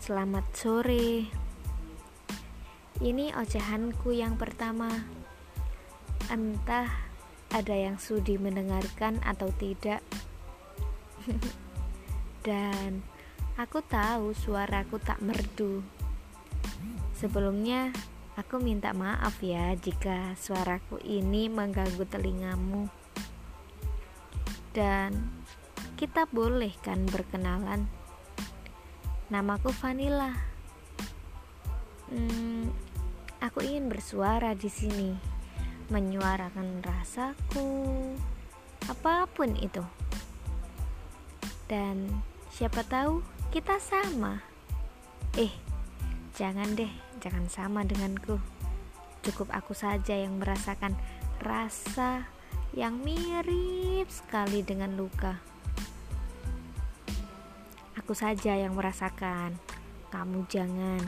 Selamat sore. Ini ocehanku yang pertama. Entah ada yang sudi mendengarkan atau tidak. Dan aku tahu suaraku tak merdu. Sebelumnya, aku minta maaf ya jika suaraku ini mengganggu telingamu. Dan kita boleh kan berkenalan? Namaku Vanilla. Hmm, aku ingin bersuara di sini, menyuarakan rasaku, apa pun itu. Dan siapa tahu kita sama. Eh, jangan deh, jangan sama denganku. Cukup aku saja yang merasakan rasa yang mirip sekali dengan luka. Aku saja yang merasakan, kamu jangan.